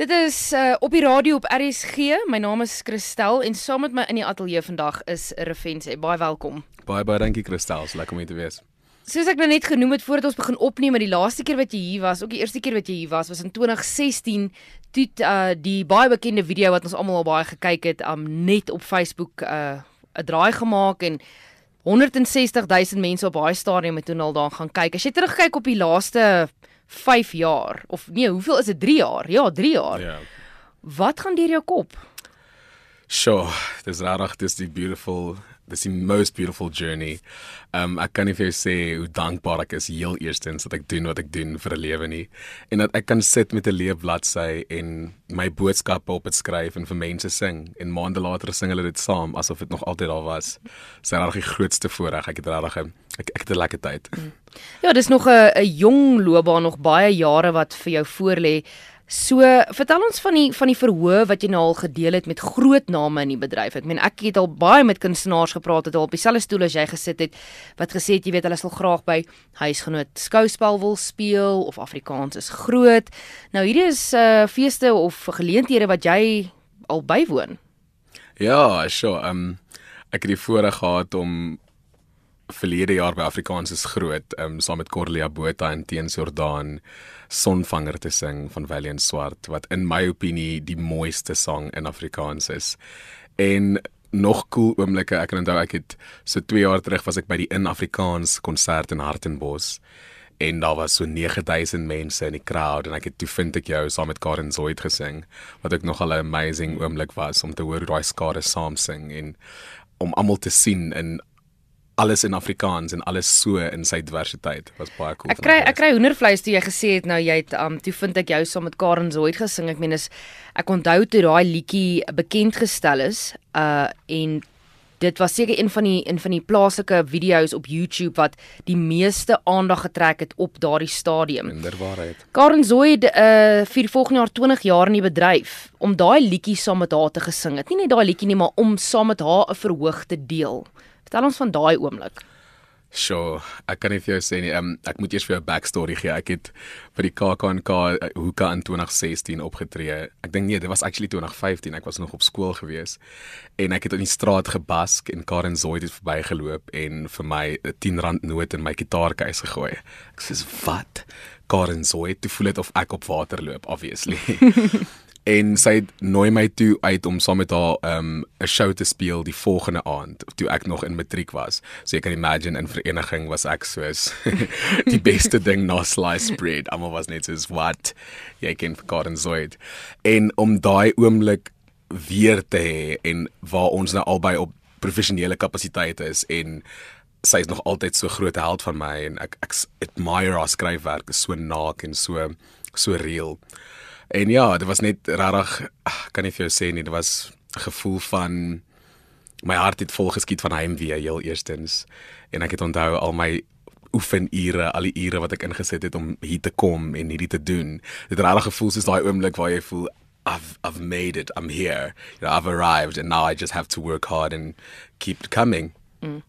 Dit is uh, op die radio op RSG. My naam is Christel en saam met my in die ateljee vandag is Refense. Baie welkom. Baie baie dankie Christel, so lekker om hier te wees. Soos ek nou net genoem het voordat ons begin opneem, die laaste keer wat jy hier was, ook die eerste keer wat jy hier was, was in 2016 toe uh, die baie bekende video wat ons almal al baie gekyk het, um, net op Facebook 'n uh, draai gemaak en 160 000 mense op daai stadium het toe al daar gaan kyk. As jy terugkyk op die laaste 5 jaar of nee, hoeveel is dit 3 jaar? Ja, 3 jaar. Ja. Wat gaan deur jou kop? Sure, dis regtig dis die beautiful dis die most beautiful journey. Um ek kan nie vir jou sê hoe dankbaar ek is heel eerstens dat ek doen wat ek doen vir 'n lewe nie en dat ek kan sit met 'n leefbladsy en my boodskappe op dit skryf en vir mense sing en maande later sing hulle dit saam asof dit nog altyd daar was. Dis regtig die grootste voorreg. Ek het regtig ek ek het 'n lekker tyd. Mm. Ja, dis nog 'n jong loopbaan, nog baie jare wat vir jou voorlê. So, vertel ons van die van die verhoog wat jy nou al gedeel het met groot name in die bedryf. Ek meen ek het al baie met kunstenaars gepraat het al op dieselfde stoel as jy gesit het wat gesê het jy weet hulle sal graag by huisgenoot skouspel wil speel of Afrikaans is groot. Nou hierdie is uh feeste of geleenthede wat jy al bywoon. Ja, sure. Um ek het die voorreg gehad om verlede jaar by Afrikaans is groot, um saam met Corlia Botha en Teens Jordan Sonvanger te sing van Valiant Swart wat in my opinie die mooiste sang in Afrikaans is. En nog cool oomblikke, ek kan onthou ek het so 2 jaar terug was ek by die In Afrikaans konsert in Hartenbos en daar was so 9000 mense in die crowd en ek het toe vind ek jou saam met Karen Zoid gesing wat ek nogal 'n amazing oomblik was om te hoor hoe daai skare saam sing en om almal te sien in alles in Afrikaans en alles so in sy diversiteit was baie cool. Ek kry ek kry hoendervleis toe jy gesê het nou jy het um toe vind ek jou saam met Karen Zoid gesing. Ek meen is ek onthou toe daai liedjie bekend gestel is uh en dit was seker een van die een van die plaaslike video's op YouTube wat die meeste aandag getrek het op daardie stadium. Inderwaarheid. Karen Zoid uh vir volgende jaar 20 jaar in die bedryf om daai liedjie saam met haar te gesing. Het nie net daai liedjie nie maar om saam met haar 'n verhoog te deel. Vertel ons van daai oomblik. Sjoe, ek kan nie vir jou sê nie. Um, ek moet eers vir jou 'n backstory gee. Ek het vir die KAKNK eh, Hoeka in 2016 opgetree. Ek dink nee, dit was actually 2015. Ek was nog op skool gewees en ek het in die straat gebask en Karen Zoid het verbygeloop en vir my 'n 10 rand noot in my gitaarkeis gegooi. Ek sê, "Wat? Karen Zoid, jy voel dit of ek op water loop, obviously." en sy nooi my toe uit om saam met haar um 'n show te speel die volgende aand toe ek nog in matriek was. So jy kan imagine in vereniging was ek soos die beste ding na slice bread. Almal was net soos what jy ken vir God and Zoid. En om daai oomblik weer te hê en waar ons nou albei op professionele kapasiteite is en sy is nog altyd so groot held van my en ek ek admire haar skryfwerk is so naak en so so real. En ja, dit was net regtig kan nie vir jou sê nie, dit was gevoel van my hart het vol geskiet van heimwee heel eerstens en ek het onthou al my oefenure, al die ure wat ek ingesit het om hier te kom en hierdie te doen. Dit regtig gevoel soos daai oomblik waar jy voel I've I've made it. I'm here. You know, I've arrived and now I just have to work hard and keep coming. Mm.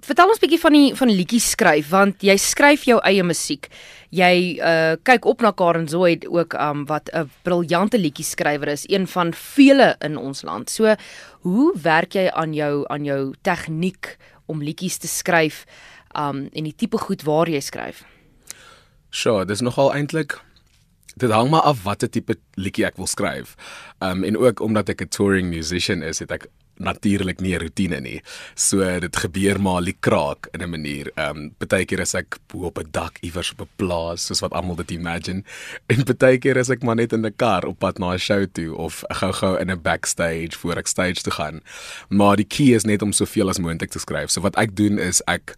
Vertel ons bietjie van die van liedjies skryf want jy skryf jou eie musiek. Jy uh kyk op na Karen Zoid ook um wat 'n briljante liedjie skrywer is, een van vele in ons land. So hoe werk jy aan jou aan jou tegniek om liedjies te skryf um en die tipe goed waar jy skryf? Sure, dis nogal eintlik Dit hang maar af watter tipe liedjie ek wil skryf. Um en ook omdat ek 'n touring musician is, het ek natuurlik nie 'n rotine nie. So dit gebeur maar lie kraak in 'n manier. Ehm um, partykeer is ek bo op 'n dak iewers op 'n plaas soos wat almal dit imagine. En partykeer is ek maar net in 'n kar op pad na 'n show toe of gou-gou in 'n backstage voor ek stage toe gaan. Maar die key is net om soveel as moontlik te skryf. So wat ek doen is ek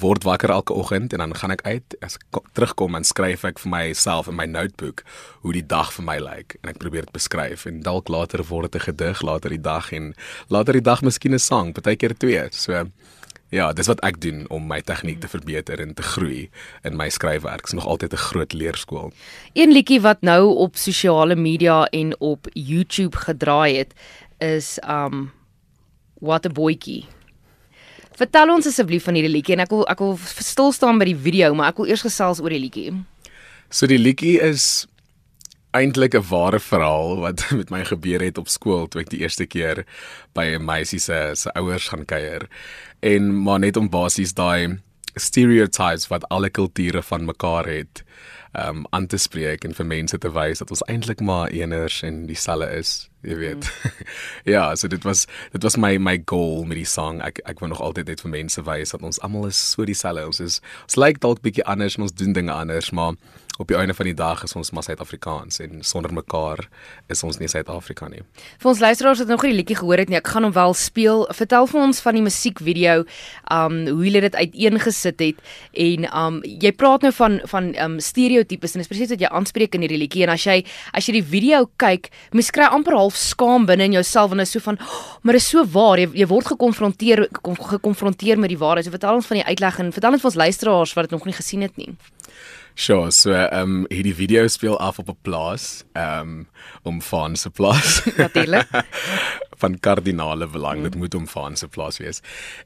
word wakker elke oggend en dan gaan ek uit as ek terugkom en skryf ek vir myself in my notebook hoe die dag vir my lyk en ek probeer dit beskryf en dalk later word dit 'n gedig later die dag en later die dag miskien 'n sang partykeer twee. So ja dis wat ek doen om my tegniek te verbeter en te groei in my skryfwerk. Is nog altyd 'n groot leerskool. Een liedjie wat nou op sosiale media en op YouTube gedraai het is um what a boykie Vertel ons asseblief van hierdie liedjie en ek wil ek wil stil staan by die video, maar ek wil eers gesels oor die liedjie. So die liedjie is eintlik 'n ware verhaal wat met my gebeur het op skool toe ek die eerste keer by 'n meisie se se ouers gaan kuier. En maar net om basies daai stereotypes wat alle kulture van mekaar het um aan te spreek en vir mense te wys dat ons eintlik maar eeners en dieselfde is, jy weet. Mm. ja, so dit was dit was my my goal met die song. Ek ek wil nog altyd net vir mense wys dat ons almal is so dieselfde. Ons is ons lyk dalk bietjie anders, ons doen dinge anders, maar op die einde van die dag is ons maar Suid-Afrikaans en sonder mekaar is ons nie Suid-Afrika nie. Vir ons luisteraars wat nog nie die liedjie gehoor het nie, ek gaan hom wel speel. Vertel vir ons van die musiekvideo, um hoe jy dit uiteengesit het en um jy praat nou van van um stereotypes en dis presies wat jy aanspreek in hierdie liedjie en as jy as jy die video kyk, mens kry amper half skaam binne in jouself en is so van, oh, maar is so waar, jy, jy word gekonfronteer gekonfronteer met die waarheid. So vertel ons van die uitleg en vertel net vir ons luisteraars wat dit nog nie gesien het nie. Sure, so ehm um, hierdie video speel af op 'n plaas, ehm um, omvaan se plaas. Natuurlik. van kardinale belang, mm. dit moet omvaan se plaas wees.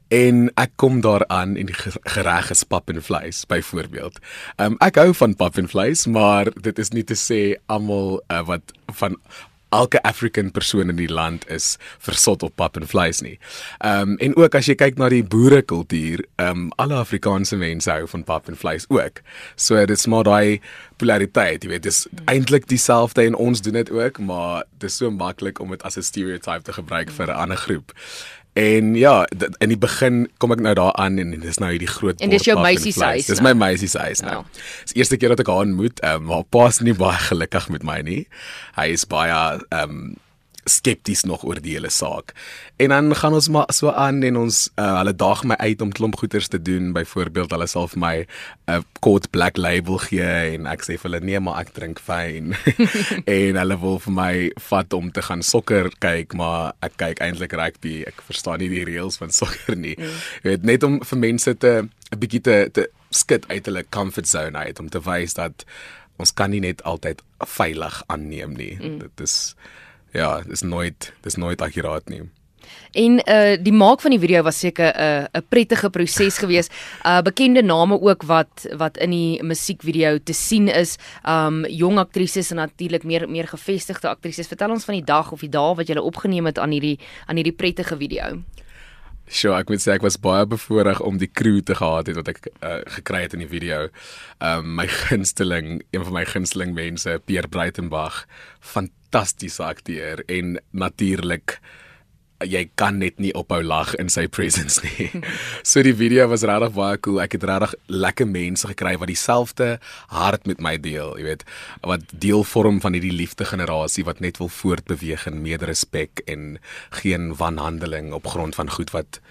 En ek kom daaraan en die gereg is pap en vleis byvoorbeeld. Ehm um, ek hou van pap en vleis, maar dit is nie te sê almal uh, wat van elke African persoon in die land is versot op pap en vleis nie. Ehm um, en ook as jy kyk na die boerekultuur, ehm um, alle Afrikaanse mense hou van pap en vleis ook. So dit's maar daai polariteit, jy weet, dis eintlik dieselfde en ons doen dit ook, maar dit is so maklik om dit as 'n stereotype te gebruik vir 'n ander groep. En ja, in die begin kom ek nou daar aan en dis nou hierdie groot En dis jou meisie se huis. Dis my meisie se huis nou. Ja. Dis die eerste keer dat ek haar ontmoet. Ehm um, haar pa is nie baie gelukkig met my nie. Hy is baie ehm um, skepties nog oor die hele saak. En dan gaan ons maar so aan en ons uh, hulle daag my uit om klomp goeders te doen. Byvoorbeeld hulle sal vir my 'n uh, kort black label gee en ek sê vir hulle nee, maar ek drink fyn. en hulle wil vir my vat om te gaan sokker kyk, maar ek kyk eintlik rugby. Ek verstaan nie die reëls van sokker nie. Mm. Jy weet net om vir mense te 'n bietjie te, te skit uit hulle comfort zone uit om te wys dat ons kan nie net altyd veilig aanneem nie. Mm. Dit is ja, dis nooit dis nooit akkuraat nie. En uh die maak van die video was seker 'n uh, 'n prettige proses geweest. Uh bekende name ook wat wat in die musiekvideo te sien is. Um jong aktrises en natuurlik meer meer gevestigde aktrises. Vertel ons van die dag of die dae wat jy opgeneem het aan hierdie aan hierdie prettige video. Sjoe, ek moet sê ek was baie bevoorreg om die crew te gehad het wat ek uh, gekry het in die video. Um my gunsteling, een van my gunsteling mense, Pierre Breitenberg, fantastiese akteur en natuurlik jy kan net nie ophou lag in sy presence nie. so die video was regtig baie cool. Ek het regtig lekker mense gekry wat dieselfde hart met my deel, jy weet, wat deel vorm van hierdie liefde generasie wat net wil voortbeweeg in mederespek en geen wanhandeling op grond van goed wat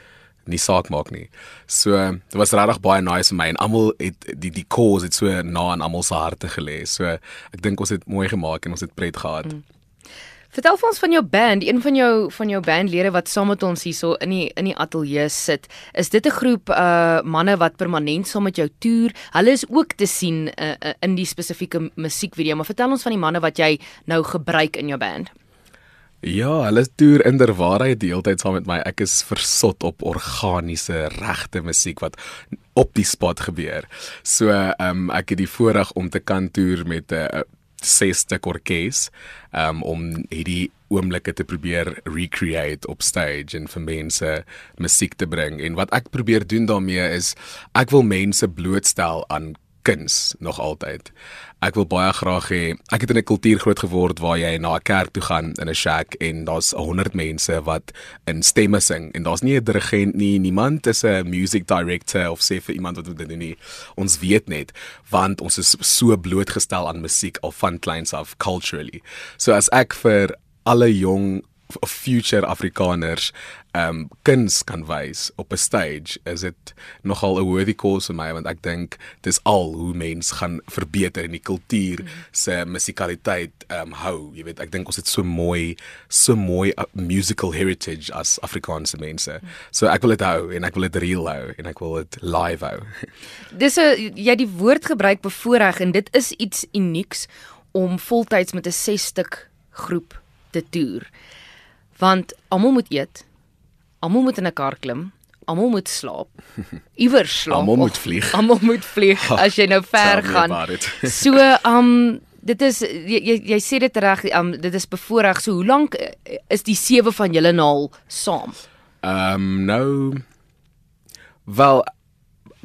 nie saak maak nie. So dit was regtig baie nice vir my en almal het die die cause het so na aan almal se harte gelê. So ek dink ons het mooi gemaak en ons het pret gehad. Mm. Vertel vir ons van jou band, een van jou van jou bandlede wat saam met ons hierso in die in die ateljee sit. Is dit 'n groep uh manne wat permanent saam met jou toer? Hulle is ook te sien uh, uh, in die spesifieke musiekvideo, maar vertel ons van die manne wat jy nou gebruik in jou band. Ja, hulle toer inderwaarheid die hele tyd saam met my. Ek is versot op organiese regte musiek wat op die spot gebeur. So, ehm um, ek het die voorreg om te kan toer met 'n uh, sesde orkes um, om hierdie oomblikke te probeer recreate op stage en vir mense musiek te bring. En wat ek probeer doen daarmee is ek wil mense blootstel aan kuns nog altyd. Ek wil baie graag hê ek het in 'n kultuur groot geword waar jy na 'n kerk toe gaan in 'n shack en daar's 100 mense wat in stemme sing en daar's nie 'n dirigent nie, niemand is 'n music director of sê vir iemand wat dit doen nie. Ons weet net want ons is so blootgestel aan musiek al van kleins af culturally. So as ek vir alle jong future Afrikaners ehm um, kuns kan wys op 'n stage is dit nogal 'n worthy cause vir my want ek dink dis al hoe mens gaan verbeter in die kultuur mm. se musikaliteit ehm um, hou jy weet ek dink ons het so mooi so mooi uh, musical heritage as Afrikaanse mense mm. so ek wil dit hou en ek wil dit real hou en ek wil dit live hou dis 'n jy die woord gebruik bevoorreg en dit is iets unieks om voltyds met 'n 6 stuk groep te toer want almal moet eet. Almal moet in 'n kar klim. Almal moet slaap. Iewers slaap. Almal moet vlieg. Almal moet vlieg as jy nou ver gaan. So, um dit is jy jy, jy sê dit reg, um, dit is bevoorreg. So hoe lank eh, is die sewe van julle nou al saam? Ehm um, nou wel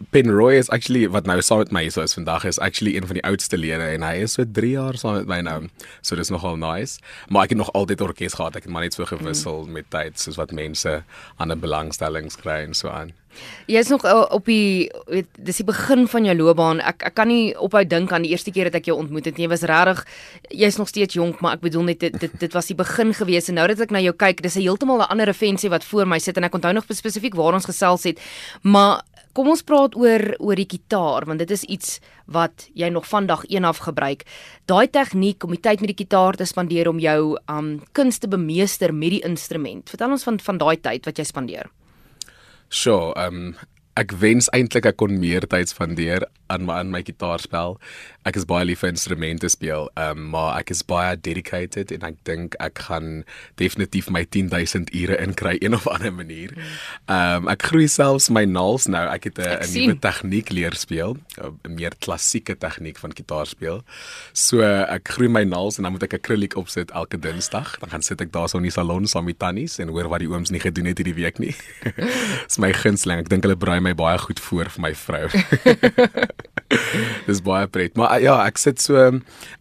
Penroy is actually wat nou saam met my so is vandag is actually een van die oudste lede en hy is so 3 jaar saam met my nou. So dis nogal nice. Maar ek het nog altyd orkes gehad. Ek het maar net so gewissel mm. met tyd soos wat mense ander belangstellings kry en so aan. Jy's nog uh, op die weet dis die begin van jou loopbaan. Ek ek kan nie ophou dink aan die eerste keer dat ek jou ontmoet het nie. Jy was regtig jy's nog steeds jonk, maar ek bedoel net dit dit, dit was die begin gewees en nou dat ek na jou kyk, dis 'n heeltemal 'n ander revensie wat voor my sit en ek onthou nog spesifiek waar ons gesels het. Maar Kom ons praat oor oor die kitaar want dit is iets wat jy nog vandag een af gebruik. Daai tegniek om die tyd met die kitaar te spandeer om jou um kunste bemeester met die instrument. Vertel ons van van daai tyd wat jy spandeer. Sure, um ek wens eintlik ek kon meer tyd spandeer aan my aan my gitaarspel. Ek is baie lief vir instrumente speel, um, maar ek is baie dedicated en ek dink ek gaan definitief my 10000 ure inkry een of ander manier. Um ek groei selfs my naels nou. Ek het 'n nuwe tegniek leer speel, 'n meer klassieke tegniek van gitaarspel. So ek groei my naels en dan moet ek acrylic opsit elke Dinsdag. Dan gaan sit ek daar so in die salon saam met tannies en hoor wat die ooms nie gedoen het hierdie week nie. Dis my gunsteling. Ek dink hulle braai my baie goed voor vir my vrou. Dis baie pret. Maar ja, ek sit so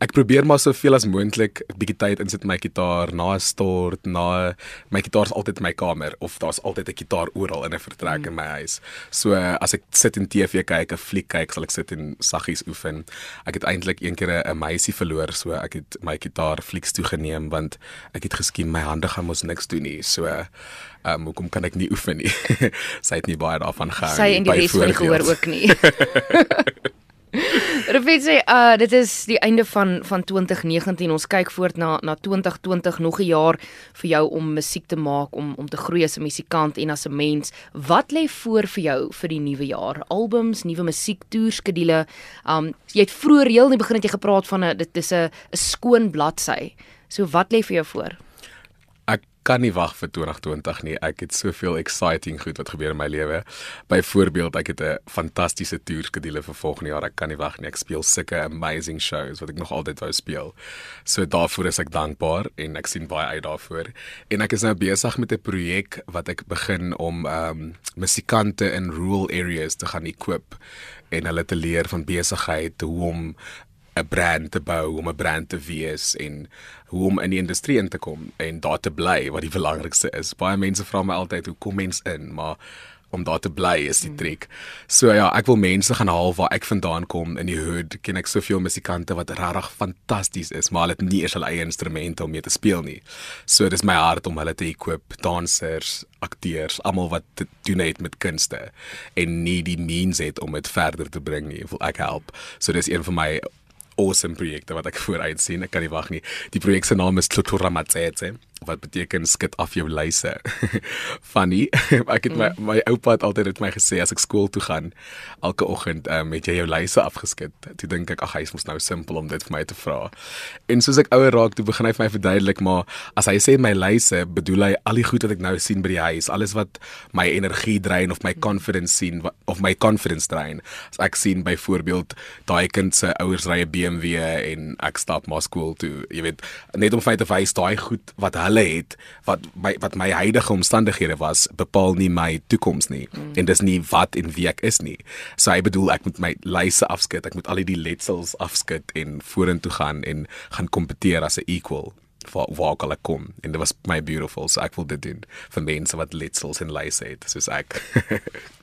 ek probeer maar soveel as moontlik bietjie tyd insit my gitaar na 'n stort, na my gitaar is altyd in my kamer of daar's altyd 'n gitaar oral in 'n vertrek mm. in my huis. So as ek sit in TV kyk, 'n fliek kyk, sal ek sit en saggies oefen. Ek het eintlik een keer 'n meisie verloor, so ek het my gitaar flieks toe geneem want ek het geskien my hande gaan mos niks doen nie. So ehm um, hoekom kan ek nie oefen nie? Sy het nie baie daarvan gehou nie. Sy en die res van die gehoor ook nie. Refit sê uh dit is die einde van van 2019. Ons kyk voort na na 2020 nog 'n jaar vir jou om musiek te maak, om om te groei as 'n musikant en as 'n mens. Wat lê voor vir jou vir die nuwe jaar? Albums, nuwe musiek, toerskedule. Um jy het vroeër heel in die begin het jy gepraat van 'n dit is 'n 'n skoon bladsy. So wat lê vir jou voor? Kan nie wag vir 2020 nie. Ek het soveel exciting goed wat gebeur in my lewe. Byvoorbeeld, ek het 'n fantastiese toerskedule vir volgende jaar. Ek kan nie wag nie. Ek speel sulke amazing shows wat ek nog altyd wou speel. So daarvoor is ek dankbaar en ek sien baie uit daarvoor. En ek is nou besig met 'n projek wat ek begin om ehm um, musikante in rural areas te gaan equip en hulle te leer van besigheid, hoe om 'n brand te bou, om 'n brand te wees en hoe om in die industrie in te kom en daar te bly wat die belangrikste is. Baie mense vra my altyd hoe kom mens in, maar om daar te bly is die trick. So ja, ek wil mense gaan haal waar ek vandaan kom in die hood. Ken ek soveel musikante wat regtig fantasties is, maar hulle het nie eens hulle eie instrumente om mee te speel nie. So dis my hart om hulle te equip, dansers, akteurs, almal wat te doen het met kunste en nie die means het om dit verder te bring nie. Wil ek help. So dis een van my awesome projekte wat ek vooruit sien. Ek kan nie wag nie. Die projek se naam is Tlotura Matsetse wat beteken skit af jou lyse. Funny. ek het my mm. my oupa het altyd met my gesê as ek skool toe gaan elke oggend um, het jy jou lyse afgeskit. Toe dink ek ag hy is mos nou simpel om dit vir my te vra. En soos ek ouer raak, toe begin hy vir my verduidelik maar as hy sê my lyse, bedoel hy al die goed wat ek nou sien by die huis, alles wat my energie drein of my confidence sien of my confidence drein. As ek sien byvoorbeeld daai kind se ouers ry 'n BMW en ek stap maar skool toe, jy weet, net om vir my te wys daai goed wat hy hulle het wat my wat my huidige omstandighede was bepaal nie my toekoms nie mm. en dis nie wat en wie ek is nie. So hy bedoel ek moet my lyse afskud, ek moet al die letsels afskud en vorentoe gaan en gaan kompeteer as 'n equal vir waar ek al kom en dit was my beautiful so ek wil dit doen vir mense wat letsels en lyse het soos ek.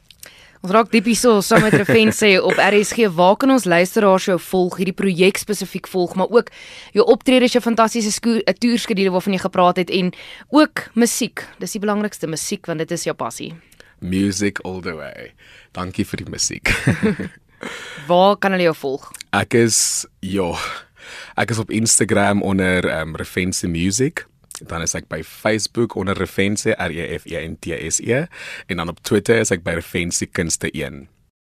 Ons raak diep hierso saam met Refen sê op RSG waar kan ons luisteraars jou volg hierdie projek spesifiek volg maar ook jou optredes jou fantastiese toerskedule waarvan jy gepraat het en ook musiek. Dis die belangrikste musiek want dit is jou passie. Music all the way. Dankie vir die musiek. Waar kan hulle jou volg? Ek is ja Ek is op Instagram onder um, Refense Music dan is ek by Facebook onder Refense R E F E N T S E en dan op Twitter is ek by Refense Kunste 1